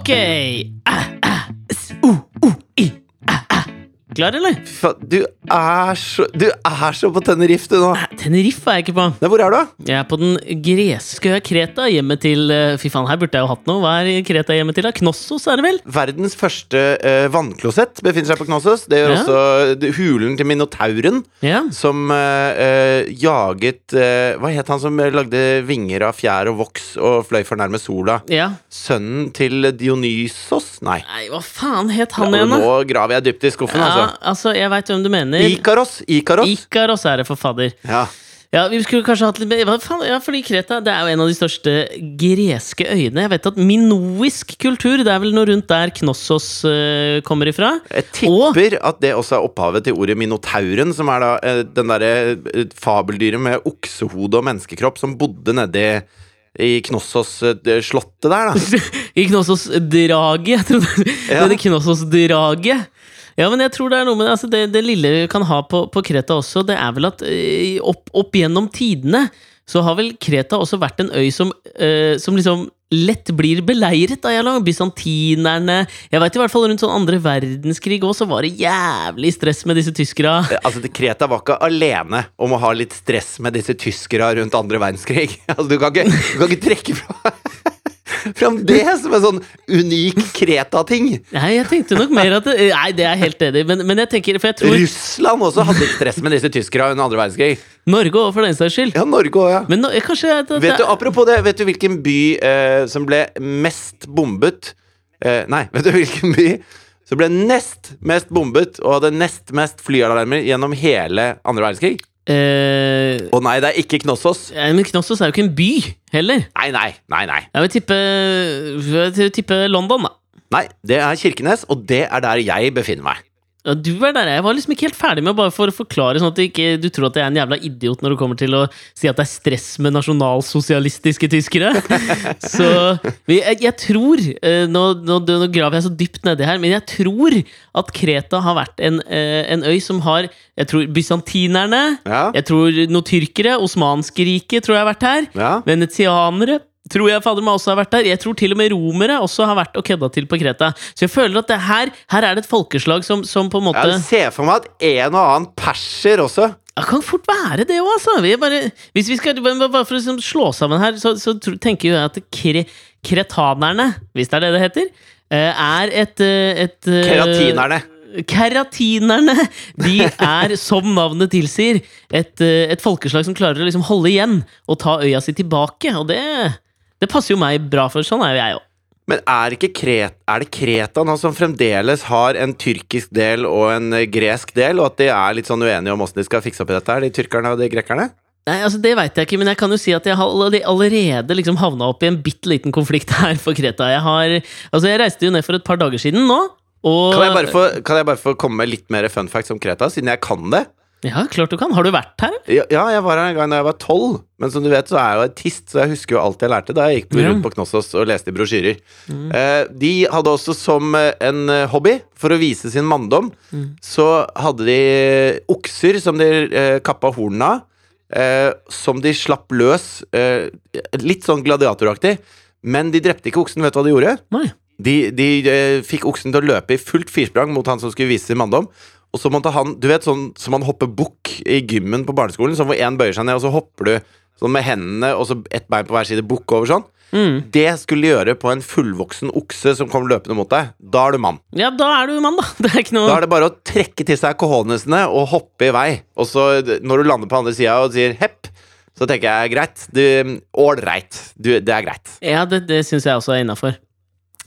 Ok. S-O-O-I. Klar, eller? Du er så Du er så på Tenerife, du nå. Tenerife er jeg ikke på. Nei, hvor er du. Jeg er på den greske øya Kreta, hjemmet til eh, Fy faen, her burde jeg jo hatt noe. Hva er Kreta hjemmet til? da? Knossos, er det vel? Verdens første uh, vannklosett befinner seg på Knossos. Det gjør Ja. også hulen til minotauren, Ja. som uh, jaget uh, Hva het han som lagde vinger av fjær og voks og fløy for nærme sola? ja. Sønnen til Dionysos? Nei. Nei, hva faen het han igjen, da? nå graver jeg dypt i skuffen, Ja, altså. altså, jeg veit hvem du mener. Ikaros. Ikaros. Ikaros er det, for fadder. Ja. Ja, vi skulle kanskje hatt litt mer hva faen? Ja, fordi Kreta det er jo en av de største greske øyene. Jeg vet at Minoisk kultur, det er vel noe rundt der Knossos uh, kommer ifra. Jeg tipper at det også er opphavet til ordet minotauren, som er da uh, den derre eh, fabeldyret med oksehode og menneskekropp som bodde nedi i Knossos-slottet der, da. I Knossos-draget. Jeg trodde Ja. det er Knossos-draget. Ja, men jeg tror det er noe med det, altså det, det lille vi kan ha på, på Kreta også, det er vel at eh, opp, opp gjennom tidene så har vel Kreta også vært en øy som, eh, som liksom lett blir beleiret av jævla bysantinerne. Jeg vet i hvert fall rundt sånn andre verdenskrig også, så var det jævlig stress med disse tyskere. Eh, Altså, Kreta var ikke alene om å ha litt stress med disse tyskere rundt andre verdenskrig. Altså, du kan ikke, du kan ikke trekke fra Fram det som en sånn unik Kreta-ting. Nei, jeg tenkte nok mer at det, Nei, det er jeg helt enig i, men, men jeg tenker For jeg tror Russland også hadde litt stress med disse tyskere under andre verdenskrig. Norge òg, for den saks skyld. Ja, Norge også, ja. Men no, kanskje det, det, Vet du, apropos det, vet du hvilken by eh, som ble mest bombet eh, Nei, vet du hvilken by som ble nest mest bombet og hadde nest mest flyalarmer gjennom hele andre verdenskrig? Eh, Å nei, det er ikke Knossos. ja, Men Knossos er jo ikke en by, heller. Nei, nei, nei, nei. Jeg vil tippe, jeg vil tippe London, da. Nei, det er Kirkenes, og det er der jeg befinner meg. Ja, du er der. Jeg var liksom ikke helt ferdig med bare for å forklare, sånn at du ikke du tror at jeg er en jævla idiot når det kommer til å si at det er stress med nasjonalsosialistiske tyskere. Så jeg, jeg tror eh, nå, nå, nå graver jeg så dypt nedi her, men jeg tror at Kreta har vært en, eh, en øy som har Jeg tror bysantinerne Ja, Jeg tror noen tyrkere, Osmanske riket tror jeg har vært her. ja. Venetianere tror jeg fader meg også har vært der. Jeg tror til og med romere også har vært og kødda til på Kreta. Så jeg føler at det her, her er det et folkeslag som, som på en måte Jeg ser for meg at en og annen perser også Det kan fort være det òg, altså. Vi bare, hvis vi skal, bare for å liksom slå sammen her, så, så tenker jeg at kre, kretanerne, hvis det er det det heter, eh, er et, eh, et eh, Keratinerne. Keratinerne de er, som navnet tilsier, et, et folkeslag som klarer å liksom holde igjen og ta øya si tilbake. Og det, det passer jo meg bra, for sånn er jo jeg òg. Men er, ikke Kret, er det Kreta nå som fremdeles har en tyrkisk del og en eh, gresk del, og at de er litt sånn uenige om åssen de skal fikse opp i dette her, de tyrkerne og de grekerne? Nei, altså Det veit jeg ikke, men jeg kan jo si at jeg har allerede liksom havna opp i en bitte liten konflikt her for Kreta. Jeg har, altså jeg reiste jo ned for et par dager siden nå. Og, Kan jeg, bare få, kan jeg bare få komme med litt mer fun facts om Kreta, siden jeg kan det? Ja, klart du kan. Har du vært her? Ja, ja, jeg var her en gang da jeg var tolv, men som du vet så er jeg jo artist, så jeg husker jo alt jeg lærte da jeg gikk rundt på Knossos og leste i brosjyrer. Eh, de hadde også som eh, en eh, hobby, for å vise sin manndom, så hadde de okser som de eh, kappa hornene av, eh, som de slapp løs, eh, litt sånn gladiatoraktig, men de drepte ikke oksen, vet du hva de gjorde? Nei. De, de de, fikk oksen til å løpe i fullt firsprang mot han som skulle vise sin manndom. Og så måtte han, du vet sånn som man hopper bukk i gymmen på barneskolen, sånn hvor én bøyer seg ned, og så hopper du sånn med hendene og så ett bein på hver side bukk over sånn. Mm. Det skulle de gjøre på en fullvoksen okse som kom løpende mot deg. Da er du mann. Ja, da er du mann, da. Det er ikke noe Da er det bare å trekke til seg cojonesene og hoppe i vei. Og så, når du lander på andre sida og sier hepp, så tenker jeg greit. Du, Ålreit. Det er greit. Ja, det, det syns jeg også er innafor.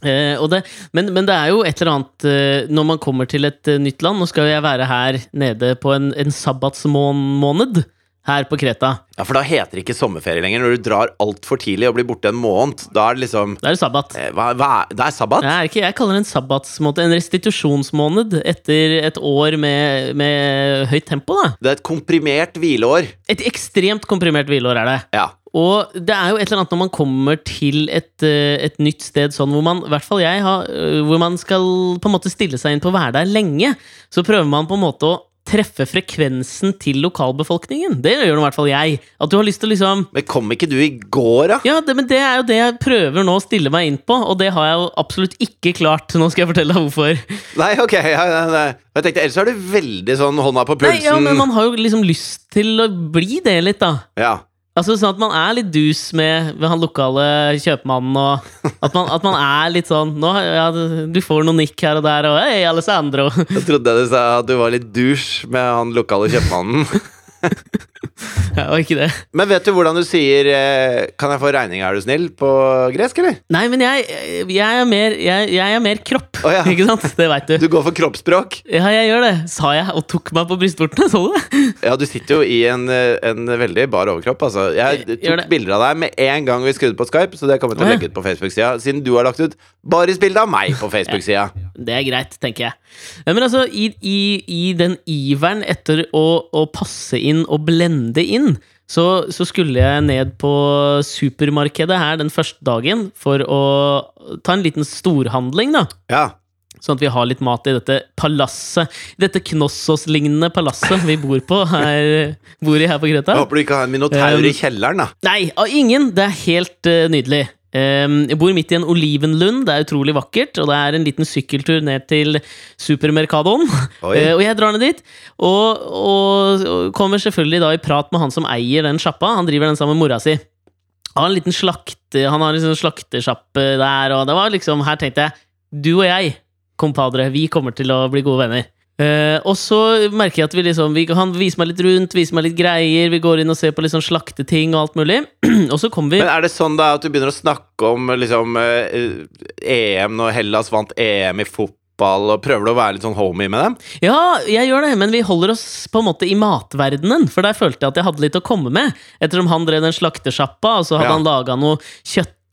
Eh, og det, men, men det er jo et eller annet eh, når man kommer til et eh, nytt land Nå skal jo jeg være her nede på en, en sabbatsmåned her på Kreta. Ja, For da heter det ikke sommerferie lenger. Når du drar altfor tidlig og blir borte en måned, da er det liksom Da er det sabbat. eh, hva, hva er, Det er sabbat? Det er ikke, jeg kaller det en sabbatsmåned, en restitusjonsmåned etter et år med, med høyt tempo. da Det er et komprimert hvileår. Et ekstremt komprimert hvileår er det. Ja. Og det er jo et eller annet når man kommer til et, eh, et nytt sted sånn hvor man, i hvert fall jeg, har, eh, hvor man skal på en måte stille seg inn på å være der lenge, så prøver man på en måte å treffe frekvensen til lokalbefolkningen. Det gjør i hvert fall jeg. At du har lyst til å liksom Men kom ikke du i går, da? Ja, det, men det er jo det jeg prøver nå å stille meg inn på, og det har jeg jo absolutt ikke klart. Nå skal jeg fortelle deg hvorfor. Nei, ok. Ja, ja, ja. Jeg tenkte, Ellers er du veldig sånn hånda på pulsen. Nei, ja, men man har jo liksom lyst til å bli det litt, da. Ja. Altså Sånn at man er litt dus med, med han lokale kjøpmannen, og at man, at man er litt sånn nå, ja, Du får noen nikk her og der, og hei, Alessandro. Jeg trodde du sa at du var litt douche med han lokale kjøpmannen. Ja, var ikke det. Men vet du hvordan du sier eh, 'Kan jeg få regning, er du snill?' på gresk, eller? Nei, men jeg, jeg, er, mer, jeg, jeg er mer kropp, oh, ja. ikke sant? Det veit du. Du går for kroppsspråk. Ja, jeg gjør det, sa jeg og tok meg på brystvortene. Så du det? Ja, du sitter jo i en, eh, en veldig bar overkropp. Altså. Jeg Jeg tok bilder av deg med en gang vi skrudde på Skype, så det kommer til Å, legge ut på Facebook-sida. Siden du har lagt ut barisbilde av meg på Facebook-sida. Det er greit, tenker jeg. Men altså, i, i, i den iveren etter å, å passe inn og blende inn, så, så skulle jeg ned på supermarkedet her den første dagen for å ta en liten storhandling, da. Ja. Sånn at vi har litt mat i dette palasset. Dette Knossos-lignende palasset vi bor på her, bor i her på Greta. Jeg håper du ikke har en minotaur Um, i kjelleren, da. Nei, av ingen! Det er helt uh, nydelig. Ehm, jeg bor midt i en olivenlund, det er utrolig vakkert, og det er en liten sykkeltur ned til Supermercadoen. Eh, og jeg drar ned dit, og, og, og kommer selvfølgelig da i prat med han som eier den sjappa. Han driver den sammen med mora si. Han har en liten slakte, han har en sånn slaktesjappe der, og det var liksom Her tenkte jeg, du og jeg, kompadre, vi kommer til å bli gode venner. Eh, og så merker jeg at vi liksom vi, Han viser meg litt rundt, viser meg litt greier. Vi går inn og ser på sånn slakteting og alt mulig. og så kommer vi Men er det sånn da at du begynner å snakke om liksom uh, EM når Hellas vant EM i fotball, og prøver du å være litt sånn homie med dem? Ja, jeg gjør det, men vi holder oss på en måte i matverdenen. For der følte jeg at jeg hadde litt å komme med. Ettersom han drev den slaktesjappa, og så hadde Ja. han laga noe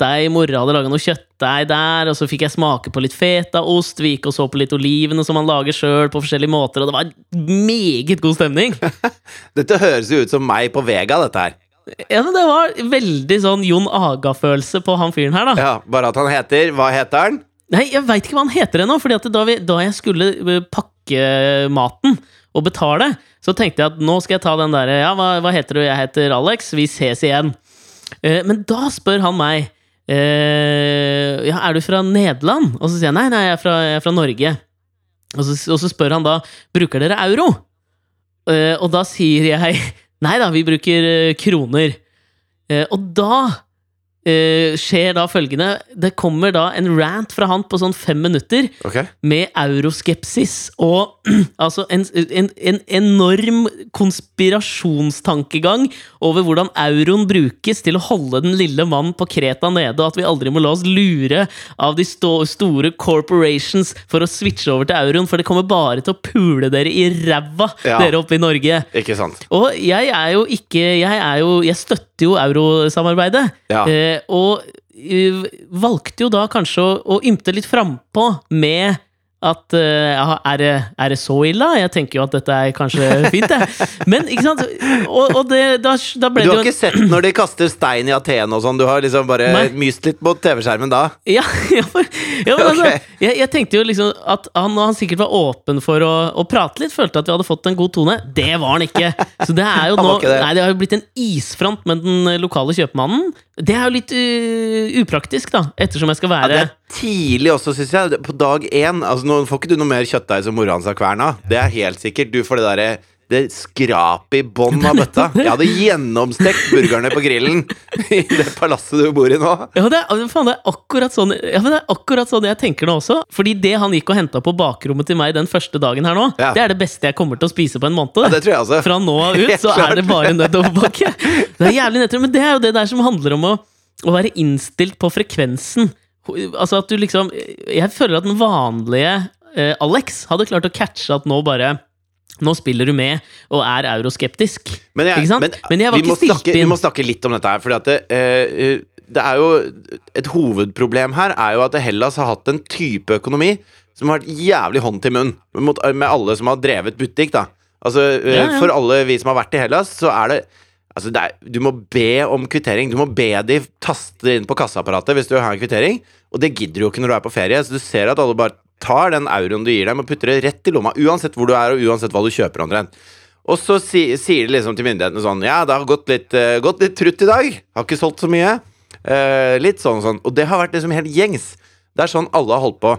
kjøttdeig. Mora hadde laga noe kjøttdeig der, og så fikk jeg smake på litt fetaost. Vi gikk og så på litt olivene som man lager sjøl, på forskjellige måter, og det var meget god stemning. Dette høres jo ut som meg på Vega, dette her. Ja, men Det var veldig sånn Jon Aga-følelse på han fyren her, da. Ja, Bare at han heter Hva heter han? Nei, jeg veit ikke hva han heter ennå. fordi at da, vi, da jeg skulle eh, pakke maten og betale, så tenkte jeg at nå skal jeg ta den derre Ja, hva, hva heter du? Jeg heter Alex. Vi ses igjen. Eh, men da spør han meg eh, Ja, er du fra Nederland? Og så sier jeg nei, nei, jeg er fra, jeg er fra Norge. Og så, og så spør han da bruker dere euro. Eh, og da sier jeg nei da, vi bruker eh, kroner. Eh, og da eh, skjer da følgende Det kommer da en rant fra han på sånn fem minutter okay. med euroskepsis og altså en, en, en enorm konspirasjonstankegang over hvordan euroen brukes til å holde den lille mann på Kreta nede, og at vi aldri må la oss lure av de store corporations for å switche over til euroen, for det kommer bare til å pule dere i ræva, Ja. dere oppe i Norge. Ikke sant? Og jeg er jo ikke Jeg, er jo, jeg støtter jo eurosamarbeidet. Ja. Eh, og eh, valgte jo da kanskje å, å ymte litt frampå med at eh, ja, er, det, er det så ille? Jeg tenker jo at dette er kanskje fint, jeg. Men ikke sant? Og, og det, da, da ble Du det har jo ikke sett når de kaster stein i Aten og sånn? Du har liksom bare Nei. myst litt mot TV-skjermen da? Ja, ja, for, ja men altså, jeg, jeg tenkte jo liksom at han, han sikkert var åpen for å, å prate litt, følte at vi hadde fått en god tone. Det var han ikke! Så det er jo nå det. Nei, det har jo blitt en isfront med den lokale kjøpmannen. Det er jo litt uh, upraktisk, da, ettersom jeg skal Ja, være det er tidlig også, syns jeg. På dag én. Altså, nå får ikke du noe mer kjøttdeig som mora hans har kverna. Det er helt sikkert. Du får det derre det skrapet i bånn av bøtta. Jeg hadde gjennomstekt burgerne på grillen i det palasset du bor i nå. Ja, det er, faen, det, er akkurat sånn, ja, men det er akkurat sånn jeg tenker nå også. Fordi det han gikk og henta på bakrommet til meg den første dagen her nå, Ja. det er det beste jeg kommer til å spise på en måned. Ja, det tror jeg også. Fra nå av ut så er det bare nedoverbakke. Det er jævlig nedtur, men det er jo det der som handler om å, å være innstilt på frekvensen. Altså at du liksom Jeg føler at den vanlige eh, Alex hadde klart å catche at nå bare Nå spiller du med og er euroskeptisk. Men, jeg, men, Men jeg var ikke stilt snakke, vi må snakke litt om dette her. Fordi at det, eh, det er jo Et hovedproblem her er jo at Hellas har hatt en type økonomi som har vært jævlig hånd til munn mot, med alle som har drevet butikk. da Altså eh, Ja, ja. For alle vi som har vært i Hellas, så er det Altså er, Du må be om kvittering. Du må be de taste inn på kassaapparatet hvis du vil ha en kvittering. Og det gidder du jo ikke når du er på ferie. Så du ser at alle bare tar den euroen du gir dem, og putter det rett i lomma, uansett hvor du er, og uansett hva du kjøper, omtrent. Og så si, sier de liksom til myndighetene sånn Ja, det har gått litt, uh, gått litt trutt i dag. Har ikke solgt så mye. Uh, litt sånn og sånn. Og det har vært liksom helt gjengs. Det er sånn alle har holdt på.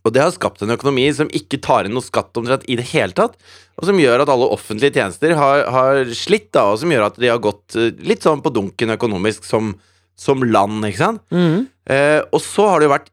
Og det har skapt en økonomi som ikke tar inn noe skatt omtrent i det hele tatt. Og som gjør at alle offentlige tjenester har, har slitt, da, og som gjør at de har gått uh, litt sånn på dunken økonomisk som, som land, ikke sant. Mm. Eh, og så har det jo vært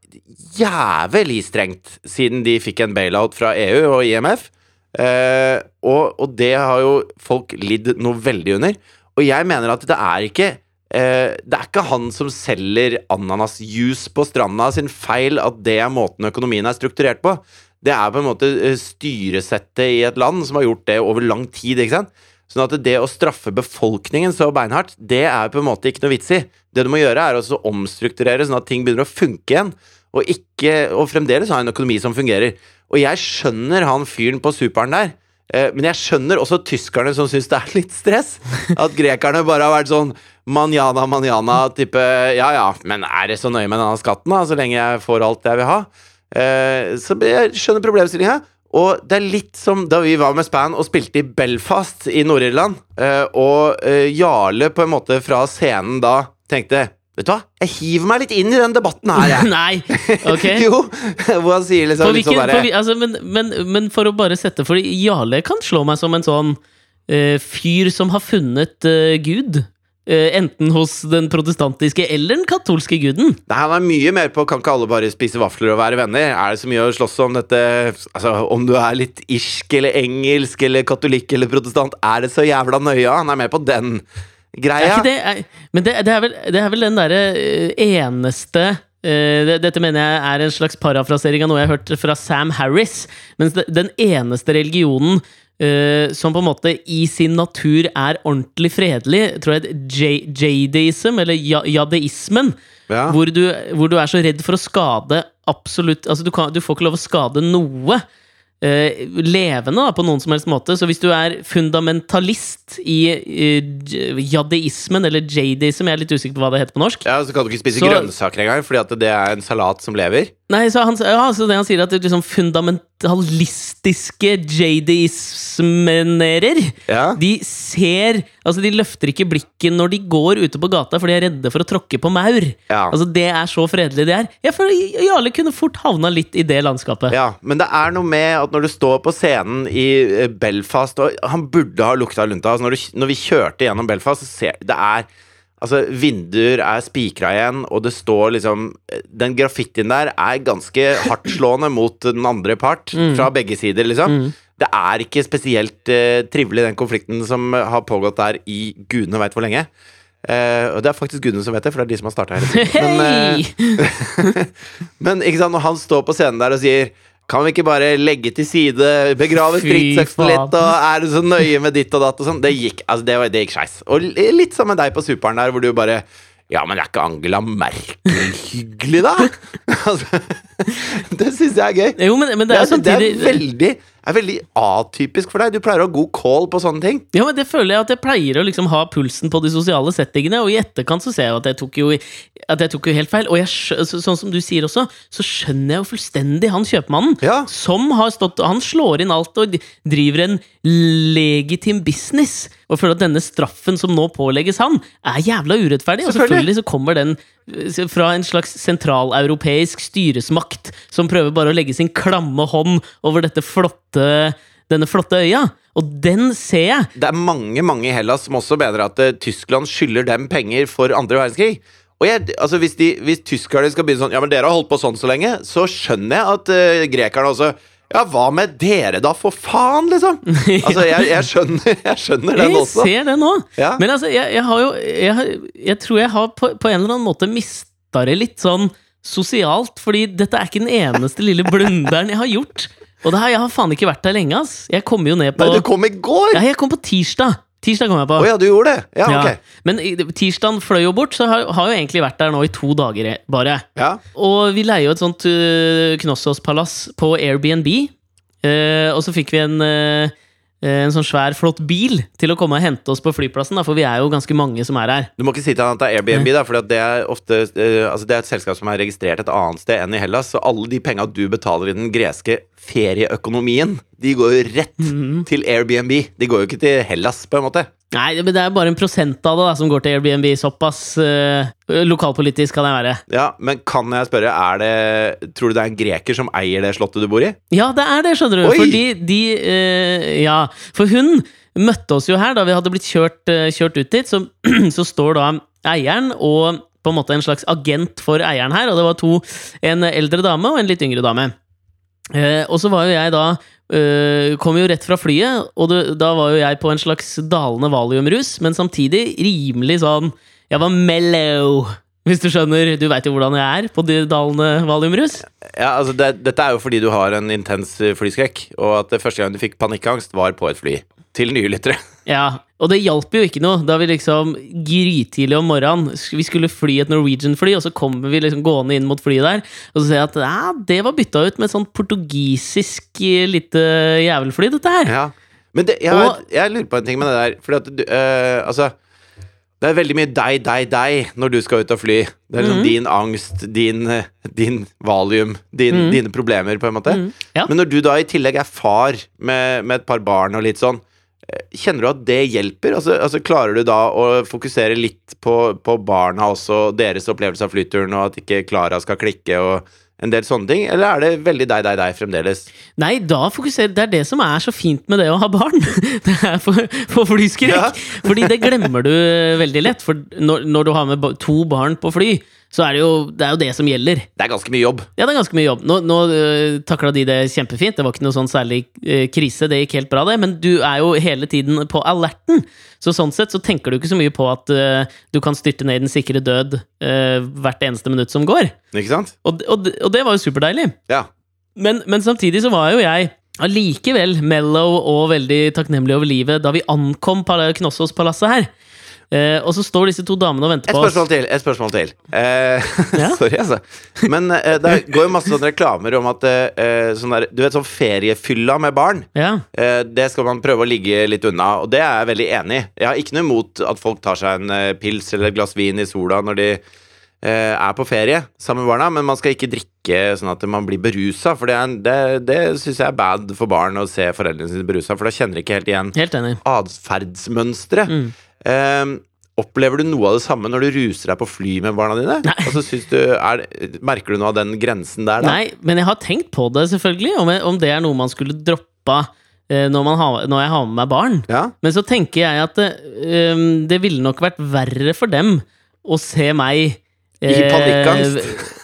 jævlig strengt siden de fikk en bailout fra EU og IMF. Eh, og, og det har jo folk lidd noe veldig under. Og jeg mener at det er ikke eh, Det er ikke han som selger ananasjuice på stranda sin feil at det er måten økonomien er strukturert på. Det er på en måte eh, styresettet i et land som har gjort det over lang tid. ikke sant? Sånn at det å straffe befolkningen så beinhardt, det er på en måte ikke noe vits i. Det du må gjøre, er å omstrukturere sånn at ting begynner å funke igjen. Og, ikke, og fremdeles ha en økonomi som fungerer. Og jeg skjønner han fyren på superen der. Eh, men jeg skjønner også tyskerne som syns det er litt stress. At grekerne bare har vært sånn manjana, manjana, type Ja ja, men er det så nøye med denne skatten, da, så lenge jeg får alt jeg vil ha? Eh, så jeg skjønner problemstillinga. Og det er litt som da vi var med Span og spilte i Belfast i Nord-Irland, eh, og eh, Jarle på en måte fra scenen da tenkte Vet du hva, jeg hiver meg litt inn i den debatten her, jeg. Nei, ok. jo, hvor han sier liksom hvilken, litt sånn hvilken, på, altså, men, men, men for å bare sette For Jarle kan slå meg som en sånn uh, fyr som har funnet uh, Gud. Eh, enten hos den protestantiske eller den katolske guden. Nei, Han er mye mer på Kan ikke alle bare spise vafler og være venner? Er det så mye å slåss om dette Altså, Om du er litt irsk eller engelsk eller katolikk eller protestant, er det så jævla nøye? Han er med på den Er greia. ikke det, er, men det, det, er vel, det er vel den derre eh, eneste eh, Dette mener jeg er en slags parafrasering av noe jeg har hørt fra Sam Harris. Mens den eneste religionen eh, som på en måte i sin natur er ordentlig fredelig, tror jeg jadeism, eller jadeismen. Ja. Hvor, du, hvor du er så redd for å skade absolutt Altså, du, kan, du får ikke lov å skade noe. Uh, levende da, på noen som helst måte. Så hvis du er fundamentalist i uh, jadeismen, eller jadeism, jeg er litt usikker på hva det heter på norsk, Ja, Så kan du ikke spise Så- grønnsaker engang, fordi at det er en salat som lever. Nei, så han, ja, så det han sier at det liksom fundamentalistiske jadeismenerer Ja. De ser Altså de løfter ikke blikket når de går ute på gata for de er redde for å tråkke på maur. Ja. Altså Det er så fredelig det er. Jeg for Jarle kunne fort havna litt i det landskapet. Ja, men det er noe med at når du står på scenen i eh, Belfast Og han burde ha lukta lunta. Altså når, du, når vi kjørte gjennom Belfast, så ser det er Altså, vinduer er spikra igjen, og det står liksom Den graffitien der er ganske hardtslående mot den andre part, fra begge sider, liksom. Det er ikke spesielt uh, trivelig, den konflikten som har pågått der i gudene veit hvor lenge. Uh, og det er faktisk gudene som vet det, for det er de som har starta hele tiden. Men, uh, men ikke sant, når han står på scenen der og sier kan vi ikke bare legge til side, begrave stridsøksen litt, og er du så nøye med ditt og datt og sånn? Det gikk altså det, var- det gikk skeis. Og litt som med deg på Superen der, hvor du bare Ja, men er ikke Angela Merkel hyggelig, da? altså, det syns jeg er gøy. Jo, men, men det Det er samtidig... det er veldig, er veldig atypisk for deg. Du pleier å ha god call på sånne ting. Ja, men det føler jeg at jeg pleier å liksom ha pulsen på de sosiale settingene, og i etterkant så ser jeg at jeg tok jo, at jeg tok jo helt feil. Og jeg, sånn som du sier også, så skjønner jeg jo fullstendig han kjøpmannen. Ja. Som har stått Han slår inn alt og driver en legitim business. Og føler at denne straffen som nå pålegges han, er jævla urettferdig. Og Selvfølgelig. så kommer den eh, fra en slags sentraleuropeisk styresmakt som prøver bare å legge sin klamme hånd over dette flotte, denne flotte øya. Og den ser jeg. Det er mange mange i Hellas som også mener at eh, Tyskland skylder dem penger for andre verdenskrig. Og jeg, altså hvis, de, hvis tyskerne skal begynne sånn Ja, men dere har holdt på sånn så lenge, så skjønner jeg at uh, grekerne også Ja, hva med dere, da, for faen, liksom? Altså, jeg, jeg, skjønner, jeg skjønner den også. Jeg ser det nå. Ja. Men altså, jeg, jeg har jo jeg, jeg tror jeg har på, på en eller annen måte mista det litt sånn sosialt, fordi dette er ikke den eneste lille blunderen jeg har gjort. Og det her, jeg har faen ikke vært der lenge, ass. Jeg kom jo ned på Nei, du kom i går! Ja, jeg kom på tirsdag. Tirsdag kom jeg på. Oh, ja, du gjorde det? Ja, Ja. ok. Men tirsdagen fløy jo bort, så har, har jo egentlig vært der nå i to dager bare. Ja. Og vi leier jo et sånt uh, Knossos-palass på Airbnb. uh, og så fikk vi en, eh, eh, en sånn svær, flott bil til å komme og hente oss på flyplassen, da, for vi er jo ganske mange som er her. Du må ikke si til han at det er Airbnb, da, for det er ofte eh, altså det er et selskap som er registrert et annet sted enn i Hellas, så alle de penga du betaler i den greske ferieøkonomien, de går jo rett Mhm. til Airbnb. De går jo ikke til Hellas, på en måte. Nei, men det er bare en prosent av det da, som går til Airbnb. Såpass eh, lokalpolitisk kan jeg være. Ja, Men kan jeg spørre, det Tror du det er en greker som eier det slottet du bor i? Ja, det er det, skjønner du. Oi! Fordi de eh, Ja, for hun møtte oss jo her da vi hadde blitt kjørt, eh, kjørt ut dit. Så, så står da eieren og på en måte en slags agent for eieren her, og det var to. En eldre dame og en litt yngre dame. Eh, og så var jo jeg da eh, Kom jo rett fra flyet, og det, da var jo jeg på en slags dalende valiumrus, men samtidig rimelig sånn Jeg var mellow. Hvis du skjønner, du veit jo hvordan jeg er på de dalende valiumrus? Ja, altså det, Dette er jo fordi du har en intens flyskrekk, og at det første gang du fikk panikkangst, var på et fly. Til nye lyttere. Ja, og det hjalp jo ikke noe da vi liksom grytidlig om morgenen Vi skulle fly et Norwegian-fly, og så kommer vi liksom gående inn mot flyet der, og så ser jeg at ja, det var bytta ut med et sånt portugisisk eh, lite jævelfly, dette her. Ja. Men det, jeg, Og- jeg lurer på en ting med det der. Fordi at du øh, Altså det er veldig mye deg, deg, deg når du skal ut og fly. Det er liksom Mhm. din angst, din, eh, din valium, din, Mhm. dine problemer, på en måte. Mm, ja. Men når du da i tillegg er far med, med et par barn og litt sånn, kjenner du at det hjelper? Altså, altså Klarer du da å fokusere litt på, på barna også, deres opplevelse av flyturen, og at ikke Klara skal klikke og en del sånne ting? Eller er det veldig deg, deg, deg fremdeles? Nei, da fokuserer Det er det som er så fint med det å ha barn. Det er for, for flyskrekk. Ja. Fordi det glemmer du veldig lett. For når, når du har med to barn på fly, så er det jo det, er jo det som gjelder. Det er ganske mye jobb. Ja, det er ganske mye jobb. Nå, nå uh, takla de det kjempefint. Det var ikke noe sånn særlig uh, krise. Det gikk helt bra, det. Men du er jo hele tiden på alerten. Så sånn sett så tenker du ikke så mye på at uh, du kan styrte ned i den sikre død hvert eneste minutt som går. Ikke sant? Og, og, og det var jo superdeilig. Ja. Men, men samtidig så var jo jeg allikevel mellow og veldig takknemlig over livet da vi ankom Pal- Knossos-palasset her. Eh, og så står disse to damene og venter Et på oss. spørsmål til. et spørsmål til eh, Ja. Sorry, altså. Men eh, det går jo masse sånne reklamer om at eh, sånn der, Du vet sånn feriefylla med barn. Ja, Eh, det skal man prøve å ligge litt unna, og det er jeg veldig enig i. Jeg har ikke noe imot at folk tar seg en eh, pils eller et glass vin i sola når de eh, er på ferie sammen med barna, men man skal ikke drikke sånn at man blir berusa, for det, er en- det, det syns jeg er bad for barn å se foreldrene sine berusa, for da kjenner de ikke helt igjen helt enig. Mm. Eh, opplever du noe av det samme når du ruser deg på fly med barna dine? Nei. Altså, du, er, merker du noe av den grensen der, da? Nei, men jeg har tenkt på det, selvfølgelig. Om, jeg, om det er noe man skulle droppa eh, når, man ha, når jeg har med meg barn. Ja? Men så tenker jeg at det, øhm, det ville nok vært verre for dem å se meg I panikkangst?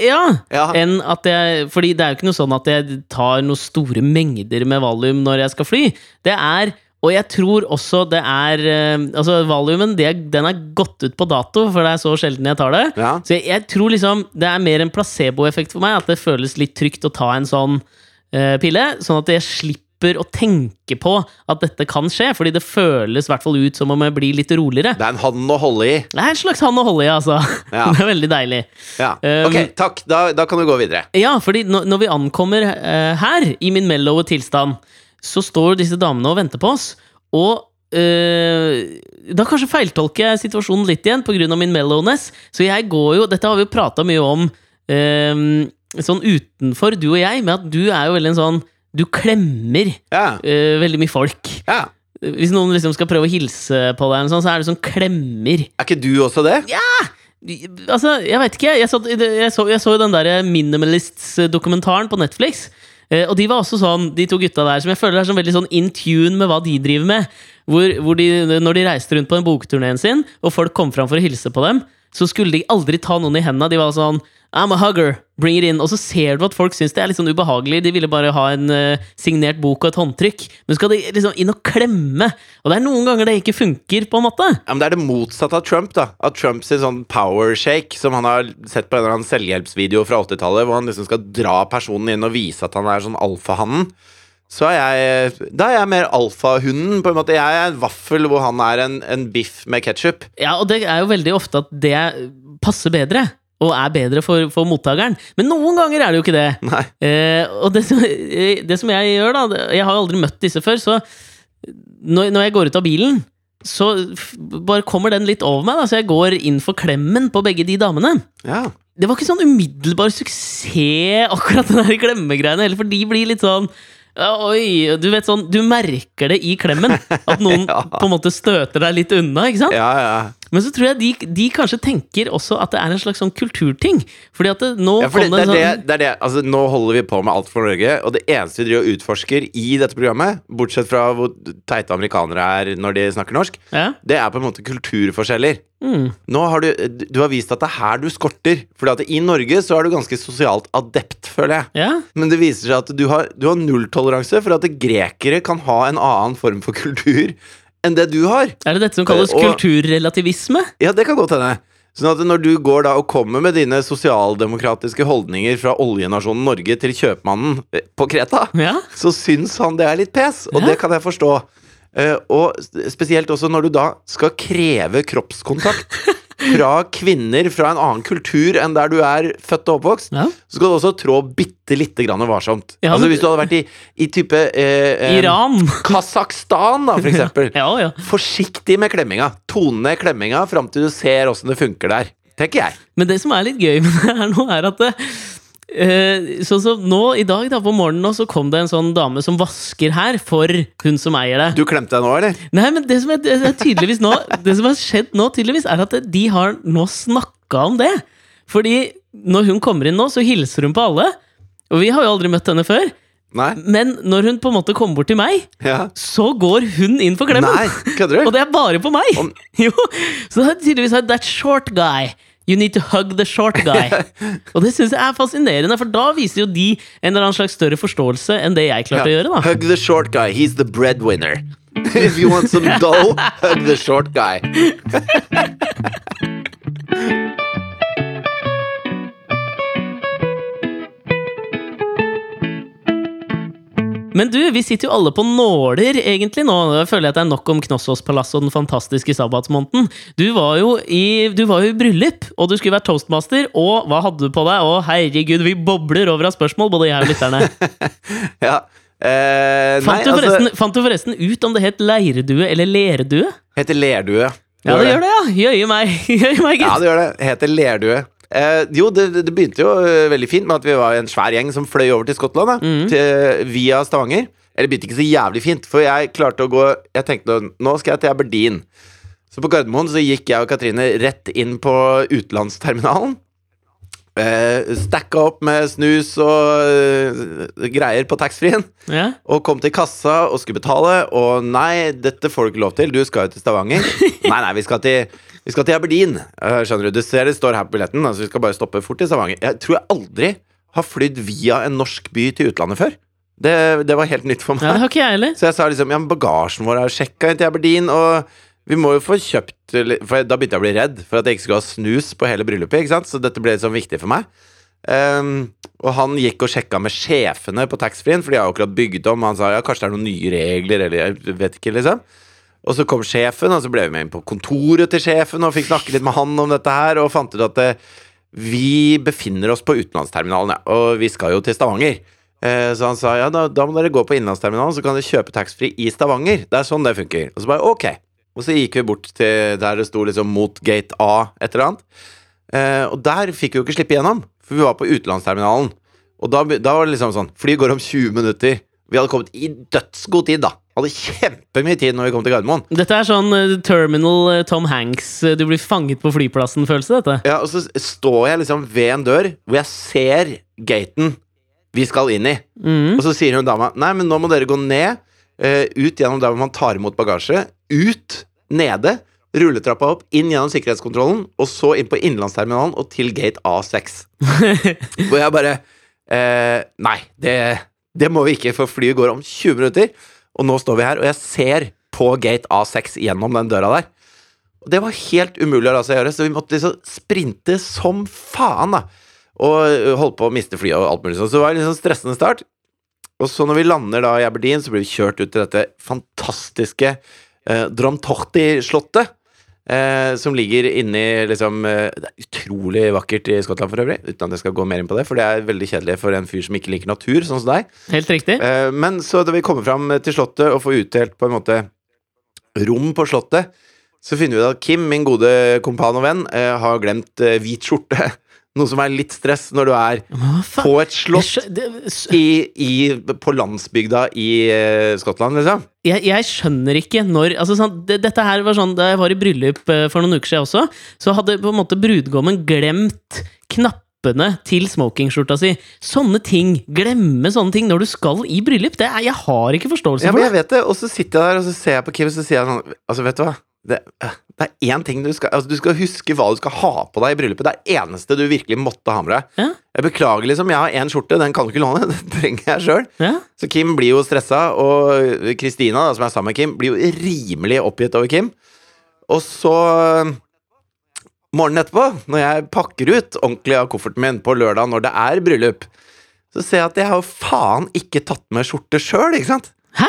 Ja. Ja. Enn at jeg Fordi det er jo ikke noe sånn at jeg tar noen store mengder med valium når jeg skal fly. Det er og jeg tror også det er øh, Altså, valiumen det, den er gått ut på dato, for det er så sjelden jeg tar det. Ja. Så jeg, jeg tror liksom det er mer en placeboeffekt for meg, at det føles litt trygt å ta en sånn uh, pille, sånn at jeg slipper å tenke på at dette kan skje, fordi det føles i hvert fall ut som om jeg blir litt roligere. Det er en hand å holde i. Det er en slags hand å holde i, altså. Ja. Det er veldig deilig. Ja. Um, Ok, takk. Da, da kan du gå videre. Ja, fordi når, når vi ankommer uh, her, i min mellowe tilstand, så står disse damene og venter på oss, og eh, da kanskje feiltolker jeg situasjonen litt igjen pga. min mellowness, så jeg går jo Dette har vi jo prata mye om eh, sånn utenfor, du og jeg, med at du er jo veldig en sånn Du klemmer Ja. eh, veldig mye folk. ja. Hvis noen liksom skal prøve å hilse på deg, sånn, så er det sånn klemmer. Er ikke du også det? Altså, jeg vet ikke. Jeg så, jeg så, jeg så jo den der Minimalists-dokumentaren på Netflix. Eh, og de var også sånn, de to gutta der, som jeg føler er sånn veldig sånn in tune med hva de driver med. Hvor, hvor de, når de reiste rundt på den bokturneen sin, og folk kom fram for å hilse på dem, så skulle de aldri ta noen i hendene. De var sånn I'm a hugger, bring it in. Og så ser du at folk syns det er litt sånn ubehagelig. De ville bare ha en uh, signert bok og et håndtrykk. Men skal de liksom inn og klemme? Og det er noen ganger det ikke funker, på en måte. Ja, men Det er det motsatte av Trump. da Av Trumps sånn power shake, som han har sett på en eller annen selvhjelpsvideo fra 80-tallet, hvor han liksom skal dra personen inn og vise at han er sånn alfahannen. Så er jeg Da er jeg mer alfahunden. på en måte Jeg er en vaffel hvor han er en, en biff med ketsjup. Ja, og det er jo veldig ofte at det passer bedre. Og er bedre for, for mottakeren. Men noen ganger er det jo ikke det. Nei. Eh, og det som, eh, det som jeg gjør, da Jeg har jo aldri møtt disse før, så når, når jeg går ut av bilen, så bare kommer den litt over meg. Da, så jeg går inn for klemmen på begge de damene. Ja. Det var ikke sånn umiddelbar suksess, akkurat den der klemmegreiene heller, for de blir litt sånn Oi, du vet sånn, du merker det i klemmen. At noen Ja. på en måte støter deg litt unna. ikke sant? Ja, ja. Men så tror jeg de, de kanskje tenker også at det er en slags sånn kulturting. Fordi at det, nå Ja, det, det, sånn det, det er det. Altså, nå holder vi på med Alt for Norge, og det eneste vi driver og utforsker i dette programmet, bortsett fra hvor teite amerikanere er når de snakker norsk, ja? det er på en måte kulturforskjeller. mm, Nå har du, du har vist at det er her du skorter. Fordi at i Norge så er du ganske sosialt adept, føler jeg. ja? Men det viser seg at du har, du har nulltoleranse for at grekere kan ha en annen form for kultur enn det du har. Er det dette som kalles Og- kulturrelativisme? Ja, det kan godt hende. Sånn at når du går da og kommer med dine sosialdemokratiske holdninger fra oljenasjonen Norge til kjøpmannen eh, på Kreta, Ja? så syns han det er litt pes, og Ja. det kan jeg forstå. Eh, og spesielt også når du da skal kreve kroppskontakt fra kvinner fra en annen kultur enn der du er født og oppvokst, ja. så skal du også trå bitte lite grann varsomt. Ja, altså Hvis du hadde vært i, i type eh, eh, Iran. Kasakhstan, da, for eksempel. Ja, ja. Forsiktig med klemminga. Tone ned klemminga fram til du ser åssen det funker der. Tenker jeg. Men det som er litt gøy med det her nå, er at eh, Sånn som nå i dag, da, på morgenen, nå, så kom det en sånn dame som vasker her for hun som eier det. Du klemte deg nå, eller? Nei, men det som er, det er tydeligvis nå Det som har skjedd nå, tydeligvis, er at de har nå snakka om det. Fordi når hun kommer inn nå, så hilser hun på alle. Og vi har jo aldri møtt henne før. Nei? Men når hun på en måte kommer bort til meg, Ja. så går hun inn for klemmen. Nei, Og det er bare på meg! Om- Jo, Så det er tydeligvis that short guy. You need to hug the short guy. Og det syns jeg er fascinerende, for da viser jo de en eller annen slags større forståelse enn det jeg klarte å gjøre. da Hug the short guy. He's the breadwinner. If you want some dough, hug the short guy. Men du, vi sitter jo alle på nåler egentlig nå. Jeg føler jeg at det er nok om Knossos-palasset og den fantastiske sabbatsmåneden. Du var jo i, du var jo i bryllup, og du skulle være toastmaster. Og hva hadde du på deg? Å, herregud, vi bobler over av spørsmål, både jeg og lytterne. Ja. Eh, nei, Fant du, altså fant du forresten ut om det het leirdue eller lerdue? Heter lerdue. Ja, det gjør det, ja. Jøye meg, Jøye meg, Ja, det gjør det. Heter lerdue. Eh, jo, det, det begynte jo eh, veldig fint med at vi var en svær gjeng som fløy over til Skottland. Da, Mm. til, via Stavanger. Eller det begynte ikke så jævlig fint, for jeg klarte å gå Jeg tenkte nå skal jeg til Aberdeen. Så på Gardermoen så gikk jeg og Katrine rett inn på utenlandsterminalen. Eh, Stacka opp med snus og uh, greier på taxfree-en. Ja. Og kom til kassa og skulle betale, og nei, dette får du ikke lov til. Du skal jo til Stavanger. nei, nei, vi skal til, vi skal til Aberdeen. Eh, skjønner du, Du ser det står her på billetten, altså vi skal bare stoppe fort i Stavanger. Jeg tror jeg aldri har flydd via en norsk by til utlandet før. Det, det var helt nytt for meg. ja, det har ikke jeg heller. Så jeg sa liksom, ja, men bagasjen vår er sjekka inn til Aberdeen, og vi må jo få kjøpt For da begynte jeg å bli redd for at jeg ikke skulle ha snus på hele bryllupet, ikke sant? Så dette ble sånn viktig for meg. Um, og han gikk og sjekka med sjefene på taxfree-en, for de har akkurat bygd om. Han sa ja, kanskje det er noen nye regler, eller jeg vet ikke, liksom. Og så kom sjefen, og så ble vi med inn på kontoret til sjefen og fikk snakke litt med han om dette her, og fant ut at eh, vi befinner oss på utenlandsterminalen, ja, og vi skal jo til Stavanger. Eh, Så han sa ja, da, da må dere gå på innlandsterminalen, så kan dere kjøpe taxfree i Stavanger. Det er sånn det funker. Og så bare ok. Og så gikk vi bort til der det sto liksom mot gate A, et eller annet. Eh, og der fikk vi jo ikke slippe igjennom, for vi var på utenlandsterminalen. Og da, da var det liksom sånn Flyet går om 20 minutter. Vi hadde kommet i dødsgod tid, da. Hadde kjempemye tid når vi kom til Gardermoen. Dette er sånn uh, terminal uh, Tom Hanks, uh, du blir fanget på flyplassen-følelse, dette. Ja, Og så står jeg liksom ved en dør hvor jeg ser gaten vi skal inn i. Mm. Og så sier hun dama Nei, men nå må dere gå ned, ut gjennom der hvor man tar imot bagasje. Ut, nede, rulletrappa opp, inn gjennom sikkerhetskontrollen, og så inn på innenlandsterminalen og til gate A6. Hvor jeg bare eh, Nei, det, det må vi ikke, for flyet går om 20 minutter. Og nå står vi her, og jeg ser på gate A6 gjennom den døra der. Og det var helt umulig å la seg gjøre, så vi måtte liksom sprinte som faen, da. Og ø, holdt på å miste flyet og alt mulig sånn. Så det var en sånn stressende start. Og så når vi lander da i Aberdeen, så blir vi kjørt ut til dette fantastiske eh, Dramtorti-slottet. Eh, som ligger inni liksom eh, Det er utrolig vakkert i Skottland for øvrig, uten at jeg skal gå mer inn på det, for det er veldig kjedelig for en fyr som ikke liker natur, sånn som deg. Helt riktig. Eh, men så da vi kommer fram til Slottet og får utdelt på en måte rom på Slottet, så finner vi ut at Kim, min gode kompan og venn, eh, har glemt eh, hvit skjorte. Noe som er litt stress når du er hva på et slott i, i, på landsbygda i eh, Skottland, liksom. Jeg, jeg skjønner ikke når altså, sånn, det, Dette her var sånn Da jeg var i bryllup eh, for noen uker siden også, så hadde på en måte brudgommen glemt knappene til smokingskjorta si. Sånne ting. Glemme sånne ting når du skal i bryllup. Det er, jeg har ikke forståelse Ja, for det. jeg vet det, og så sitter jeg der og så ser jeg på Kim og så sier jeg sånn Altså, vet du hva? Det, det er én ting du skal Altså, du skal huske hva du skal ha på deg i bryllupet. Det er eneste du virkelig måtte ha med deg. Ja, Jeg beklager, liksom. Jeg har én skjorte, den kan du ikke låne. Den trenger jeg sjøl. ja. Så Kim blir jo stressa, og Kristina, som er sammen med Kim, blir jo rimelig oppgitt over Kim. Og så Morgenen etterpå, når jeg pakker ut ordentlig av kofferten min på lørdag når det er bryllup, så ser jeg at jeg har faen ikke tatt med skjorte sjøl, ikke sant? Hæ?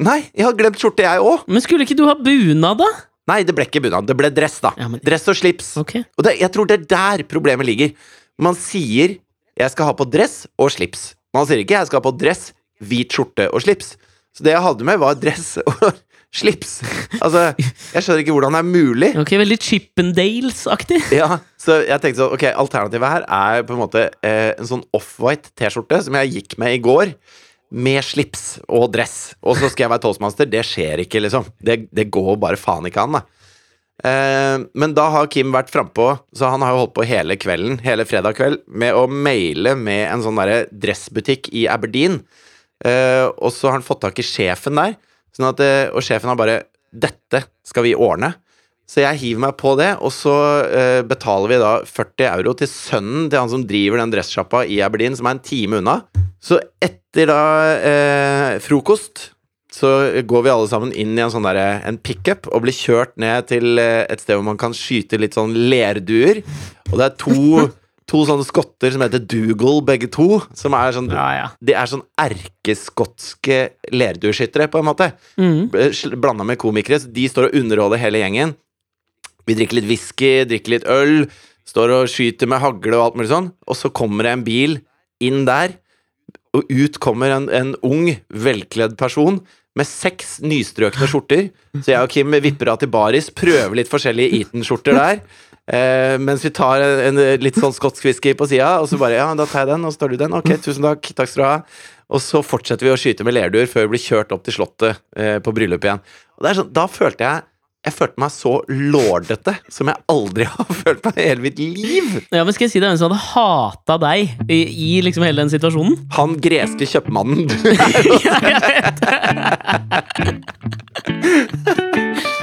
Nei, jeg har glemt skjorte, jeg òg. Men skulle ikke du ha bunad, da? Nei, det ble ikke bunad. Det ble dress, da. Ja, men- Dress og slips. Okay. Og det, jeg tror det er der problemet ligger. Man sier 'jeg skal ha på dress og slips'. Man sier ikke 'jeg skal ha på dress, hvit skjorte og slips'. Så det jeg hadde med, var dress og slips. Altså, jeg skjønner ikke hvordan det er mulig. Ok, Veldig Chippendales-aktig. Ja, Så jeg tenkte sånn, ok, alternativet her er på en måte eh, en sånn off-white T-skjorte som jeg gikk med i går. Med slips og dress. Og så skal jeg være toastmaster. Det skjer ikke, liksom. Det, det går bare faen ikke an, da. Eh, men da har Kim vært frampå, så han har jo holdt på hele kvelden, hele fredag kveld, med å maile med en sånn derre dressbutikk i Aberdeen. Eh, og så har han fått tak i sjefen der, sånn at, eh, og sjefen har bare 'Dette skal vi ordne'. Så jeg hiver meg på det, og så uh, betaler vi da 40 euro til sønnen til han som driver den dressjappa i Aberdeen, som er en time unna. Så etter da uh, frokost så går vi alle sammen inn i en sånn derre en pickup og blir kjørt ned til eh, et sted hvor man kan skyte litt sånn lerduer. Og det er to, to sånne skotter som heter Dougal, begge to, som er sånn Ja, ja. De er sånn erkeskotske lerdueskyttere, på en måte. Mm. Blanda med komikere. Så de står og underholder hele gjengen. Vi drikker litt whisky, drikker litt øl, står og skyter med hagle og alt mulig sånn. Og så kommer det en bil inn der, og ut kommer en, en ung, velkledd person med seks nystrøkne skjorter. Så jeg og Kim vipper av til baris, prøver litt forskjellige Eton-skjorter der. Eh, mens vi tar en, en litt sånn skotsk whisky på sida, og så bare Ja, da tar jeg den, og så tar du den. Ok, tusen takk. Takk skal du ha. Og så fortsetter vi å skyte med lerduer før vi blir kjørt opp til Slottet eh, på bryllup igjen. Og det er sånn, Da følte jeg jeg følte meg så lordete som jeg aldri har følt meg i hele mitt liv. Ja, men skal jeg si det er en som hadde hata deg i, i liksom hele den situasjonen? Han greske kjøpmannen. ja, jeg vet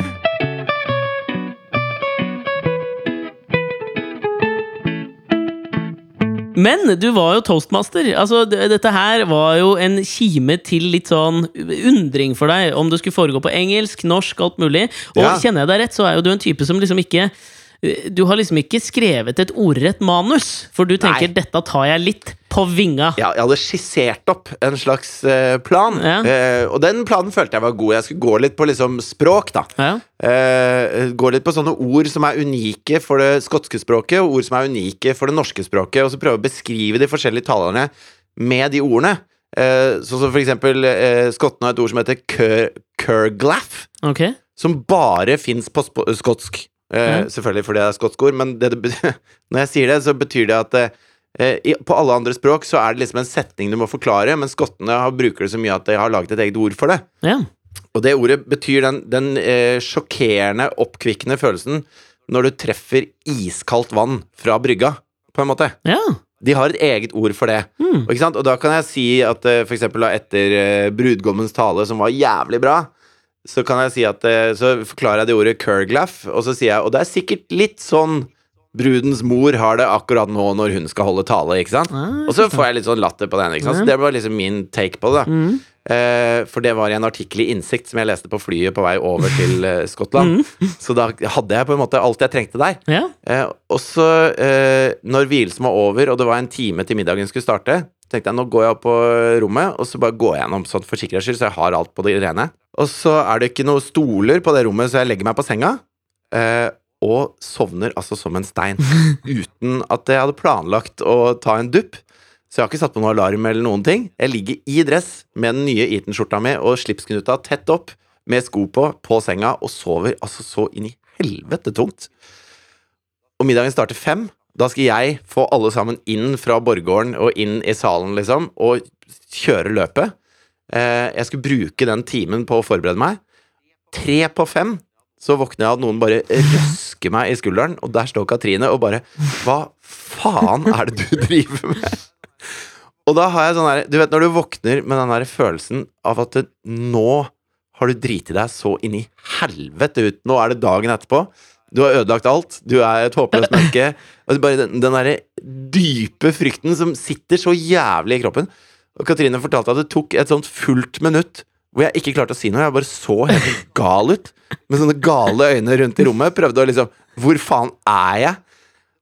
Men du var jo toastmaster. Altså, dette her var jo en kime til litt sånn undring for deg om det skulle foregå på engelsk, norsk, alt mulig. Og Ja. kjenner jeg deg rett, så er jo du en type som liksom ikke Du har liksom ikke skrevet et ordrett manus, for du tenker Nei. 'dette tar jeg litt på vinga'. Ja, jeg hadde skissert opp en slags uh, plan, Ja. uh, og den planen følte jeg var god. Jeg skulle gå litt på liksom språk, da. Ja. Uh, gå litt på sånne ord som er unike for det skotske språket, og ord som er unike for det norske språket, og så prøve å beskrive de forskjellige talerne med de ordene. Sånn som for eksempel skottene har et ord som heter cur curglaff, Ok. som bare fins på skotsk. Eh, Ja. Selvfølgelig fordi det er skotsk ord, men det, det, når jeg sier det, så betyr det at eh, i, på alle andre språk så er det liksom en setning du må forklare, men skottene har, bruker det så mye at de har laget et eget ord for det. Ja. Og det ordet betyr den, den eh, sjokkerende, oppkvikkende følelsen når du treffer iskaldt vann fra brygga, på en måte. ja. De har et eget ord for det. Mm. Og, og da kan jeg si at eh, for eksempel etter eh, brudgommens tale, som var jævlig bra, så kan jeg si at eh, Så forklarer jeg det ordet curglaff, og så sier jeg Og det er sikkert litt sånn brudens mor har det akkurat nå når hun skal holde tale, ikke sant? Ah, Og så får jeg litt sånn latter på den, ikke sant? Så det var liksom min take på det. Mm. Eh, for det var i en artikkel i Innsikt som jeg leste på flyet på vei over til eh, Skottland. Så da hadde jeg på en måte alt jeg trengte der. Ja. Eh, og så, eh, når vielsen var over, og det var en time til middagen skulle starte, tenkte jeg nå går jeg opp på rommet, og så bare går jeg gjennom sånn for sikkerhets skyld, så jeg har alt på det rene. Og så er det ikke noen stoler på det rommet, så jeg legger meg på senga. eh, og sovner altså som en stein. Uten at jeg hadde planlagt å ta en dupp. Så jeg har ikke satt på noen alarm eller noen ting. Jeg ligger i dress med den nye Eton-skjorta mi og slipsknuta tett opp, med sko på, på senga, og sover altså så inn i helvete tungt. Og middagen starter fem. Da skal jeg få alle sammen inn fra Borggården og inn i salen, liksom, og kjøre løpet. Eh, jeg skulle bruke den timen på å forberede meg. Tre på fem så våkner jeg av at noen bare røsker meg i skulderen, og der står Katrine og bare Hva faen er det du driver med? Og da har jeg sånn her Du vet når du våkner med den der følelsen av at det, nå har du driti deg så inn i helvete ut. Nå er det dagen etterpå. Du har ødelagt alt. Du er et håpløst menneske. Og bare den, den derre dype frykten som sitter så jævlig i kroppen. Og Katrine fortalte at det tok et sånt fullt minutt hvor jeg ikke klarte å si noe. Jeg bare så helt gal ut. Med sånne gale øyne rundt i rommet. Prøvde å liksom Hvor faen er jeg?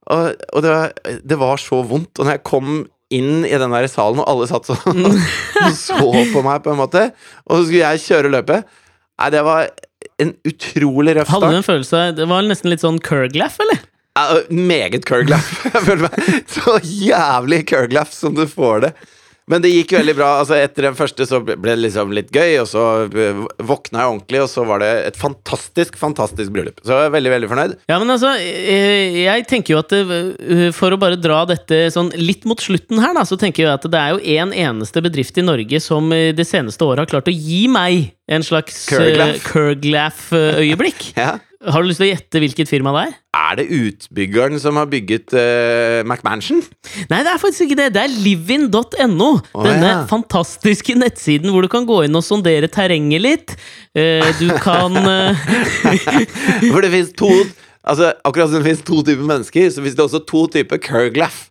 Og, og det, var, det var så vondt. Og når jeg kom inn i den der salen, og alle satt sånn og så på meg, på en måte, og så skulle jeg kjøre løpet Nei, det var en utrolig røff Hadde du en følelse Det var nesten litt sånn Kurglaff, eller? Ja, meget Kurglaff. Jeg føler meg så jævlig Kurglaff som du får det. Men det gikk veldig bra. Altså Etter den første så ble det liksom litt gøy, og så eh, våkna jeg ordentlig, og så var det et fantastisk, fantastisk bryllup. Så jeg er veldig, veldig fornøyd. Ja, men altså, eh, jeg tenker jo at For å bare dra dette sånn litt mot slutten her, da, så tenker jeg at det er jo en eneste bedrift i Norge som eh, det seneste året har klart å gi meg en slags Kurglaff. Kurglaff-øyeblikk. Ja. Har du lyst til å gjette hvilket firma det er? Er det utbyggeren som har bygget uh, McMansion? Nei, det er faktisk ikke det. Det er livin.no. Oh, denne ja. fantastiske nettsiden hvor du kan gå inn og sondere terrenget litt. Uh, Du kan uh... For det fins to Altså, akkurat som det fins to typer mennesker, så fins det også to typer Kerglaff.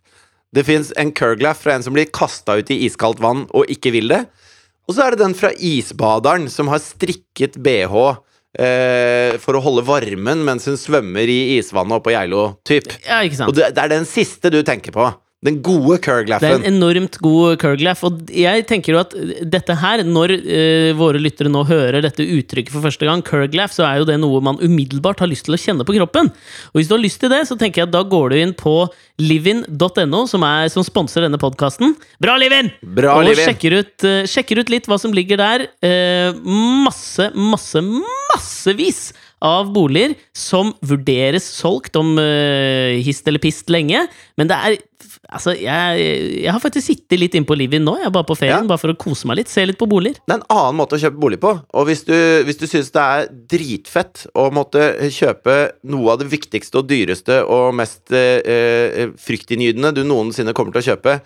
Det fins en Kerglaff fra en som blir kasta ut i iskaldt vann og ikke vil det. Og så er det den fra isbaderen som har strikket bh eh, for å holde varmen mens hun svømmer i isvannet oppe på Geilo. Typ. Ja, ikke sant? Og det, det er den siste du tenker på. Den gode Det er en enormt god Kurglaff. Og jeg tenker jo at dette her, når eh, våre lyttere nå hører dette uttrykket for første gang, Kurglaff, så er jo det noe man umiddelbart har lyst til å kjenne på kroppen. Og hvis du har lyst til det, så tenker jeg at da går du inn på livin.no, som, er- som sponser denne podkasten. Bra, Livin! Bra, og Livin. sjekker ut, uh, sjekker ut litt hva som ligger der. Uh, masse, masse, massevis av boliger som vurderes solgt om uh, hist eller pist lenge. Men det er Altså, jeg, jeg har faktisk sittet litt inne på Livin nå, jeg er bare på ferien, Ja. bare for å kose meg litt. Se litt på boliger. Det er en annen måte å kjøpe bolig på. Og hvis du, hvis du syns det er dritfett å måtte kjøpe noe av det viktigste og dyreste og mest eh, fryktinngytende du noensinne kommer til å kjøpe,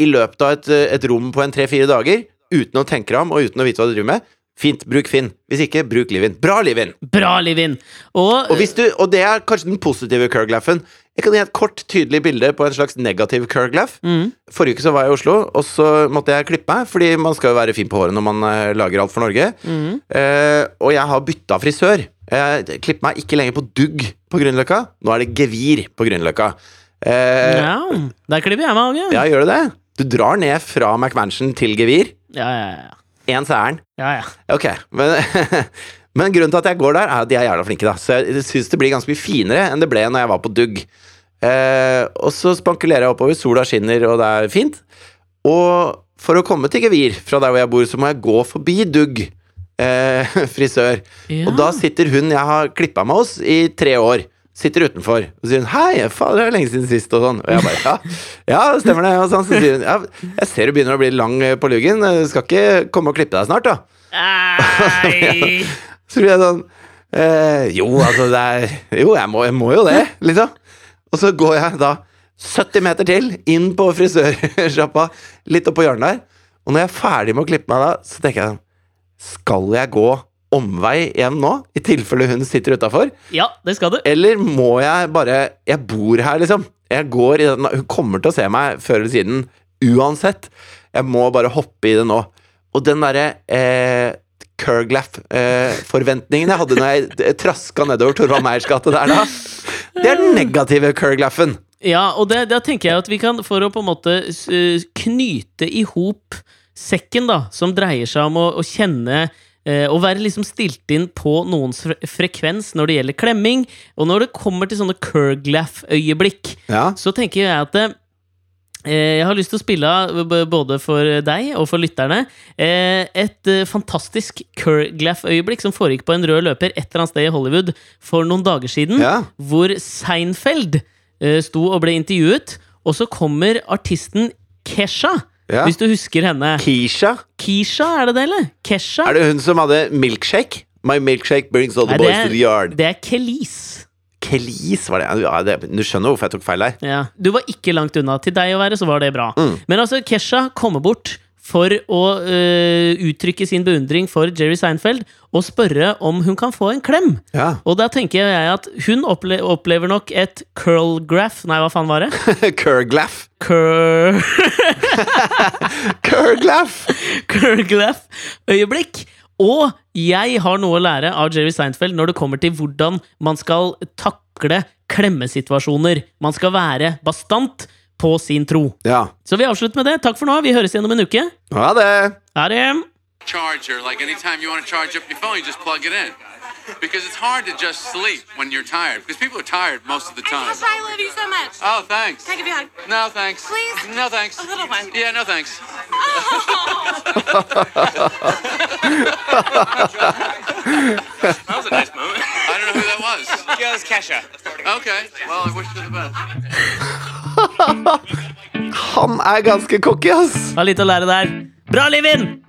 i løpet av et, et rom på en tre-fire dager, uten å tenke deg om og uten å vite hva du driver med, fint, bruk Finn. Hvis ikke, bruk Livin. Bra, Livin! Bra, Livin! Og, Og, hvis du, og det er kanskje den positive Kurglaffen. Jeg kan gi et kort, tydelig bilde på en slags negativ Kurglaff. mm, Forrige uke så var jeg i Oslo, og så måtte jeg klippe meg, fordi man skal jo være fin på håret når man eh, lager alt for Norge. mm. Eh, og jeg har bytta frisør. Jeg klipper meg ikke lenger på dugg på Grünerløkka. Nå er det gevir på Grünerløkka. Eh, ja, der klipper jeg meg òg, ja, gjør du det? Du drar ned fra McMansion til gevir. Ja, ja, ja. Én ærend. ja, ja. Ok, men, men grunnen til at jeg går der, er at de er jævla flinke. da Så jeg syns det blir ganske mye finere enn det ble når jeg var på dugg. Eh, og så spankulerer jeg oppover, sola skinner, og det er fint. Og for å komme til gevir fra der hvor jeg bor, så må jeg gå forbi dugg eh, frisør. Ja. Og da sitter hun jeg har klippa meg hos i tre år, sitter utenfor og sier hun, 'Hei, fader, det er lenge siden sist', og sånn. Og jeg bare 'Ja, ja stemmer det'. Og sånn, så sier hun ja, 'Jeg ser du begynner å bli lang eh, på luggen. Du Skal ikke komme og klippe deg snart', da. Nei. Så blir jeg sånn eh, Jo, altså, det er Jo, jeg må, jeg må jo det, liksom. Og så går jeg da 70 meter til, inn på frisørsjappa, litt oppå hjørnet der. Og når jeg er ferdig med å klippe meg da, så tenker jeg sånn Skal jeg gå omvei igjen nå, i tilfelle hun sitter utafor? Ja, det skal du. Eller må jeg bare Jeg bor her, liksom. Jeg går i den Hun kommer til å se meg før eller siden uansett. Jeg må bare hoppe i det nå. Og den derre eh, Kurglaff-forventningen jeg hadde når jeg eh, traska nedover Torvald Meyers gate der da, det er den negative Kurglaffen. Ja, og det, da tenker jeg at vi kan, for å på en måte eh, knyte i hop sekken, da, som dreier seg om å, å kjenne eh, å være liksom stilt inn på noens fre frekvens når det gjelder klemming. Og når det kommer til sånne Kurglaff-øyeblikk, Ja. så tenker jeg at det, eh, jeg har lyst til å spille av både for deg og for lytterne eh, et eh, fantastisk Kurglaff-øyeblikk som foregikk på en rød løper et eller annet sted i Hollywood for noen dager siden, Ja. hvor Seinfeld eh, sto og ble intervjuet, og så kommer artisten Kesha. Ja. Hvis du husker henne. Keisha. Kisha, er det det, eller? Kesha? Er det hun som hadde milkshake? My milkshake brings all the Nei, boys er, to the yard. det er Kelis. Kelis var det. Ja, det. Du skjønner hvorfor jeg tok feil der. Ja. Du var ikke langt unna. Til deg å være, så var det bra. Mm. Men altså, Kesha kommer bort for å uh, uttrykke sin beundring for Jerry Seinfeld og spørre om hun kan få en klem. Ja. Og da tenker jeg at hun opple opplever nok et curl-graph Nei, hva faen var det? Kurglaff. Cur Kurglaff! Curglaff-øyeblikk. Og jeg har noe å lære av Jerry Seinfeld når det kommer til hvordan man skal takle klemmesituasjoner. Man skal være bastant på sin tro. Ja. Så vi avslutter med det. Takk for nå. Vi høres igjen om en uke. Ha det! Ha det! charger. Like anytime you want to charge up your phone, you just plug it in. Because it's hard to just sleep when you're tired. Because people are tired most of the time. I love you so much. Oh, thanks. Can I give you a hug? No, thanks. Please? No, thanks. A little one. Yeah, no, thanks. That was a nice moment. I don't know who that was. Yeah, it was Kesha. Okay. Well, I wish you the best. Han er ganske cocky, ass. Har litt å lære der. Bra, Livin!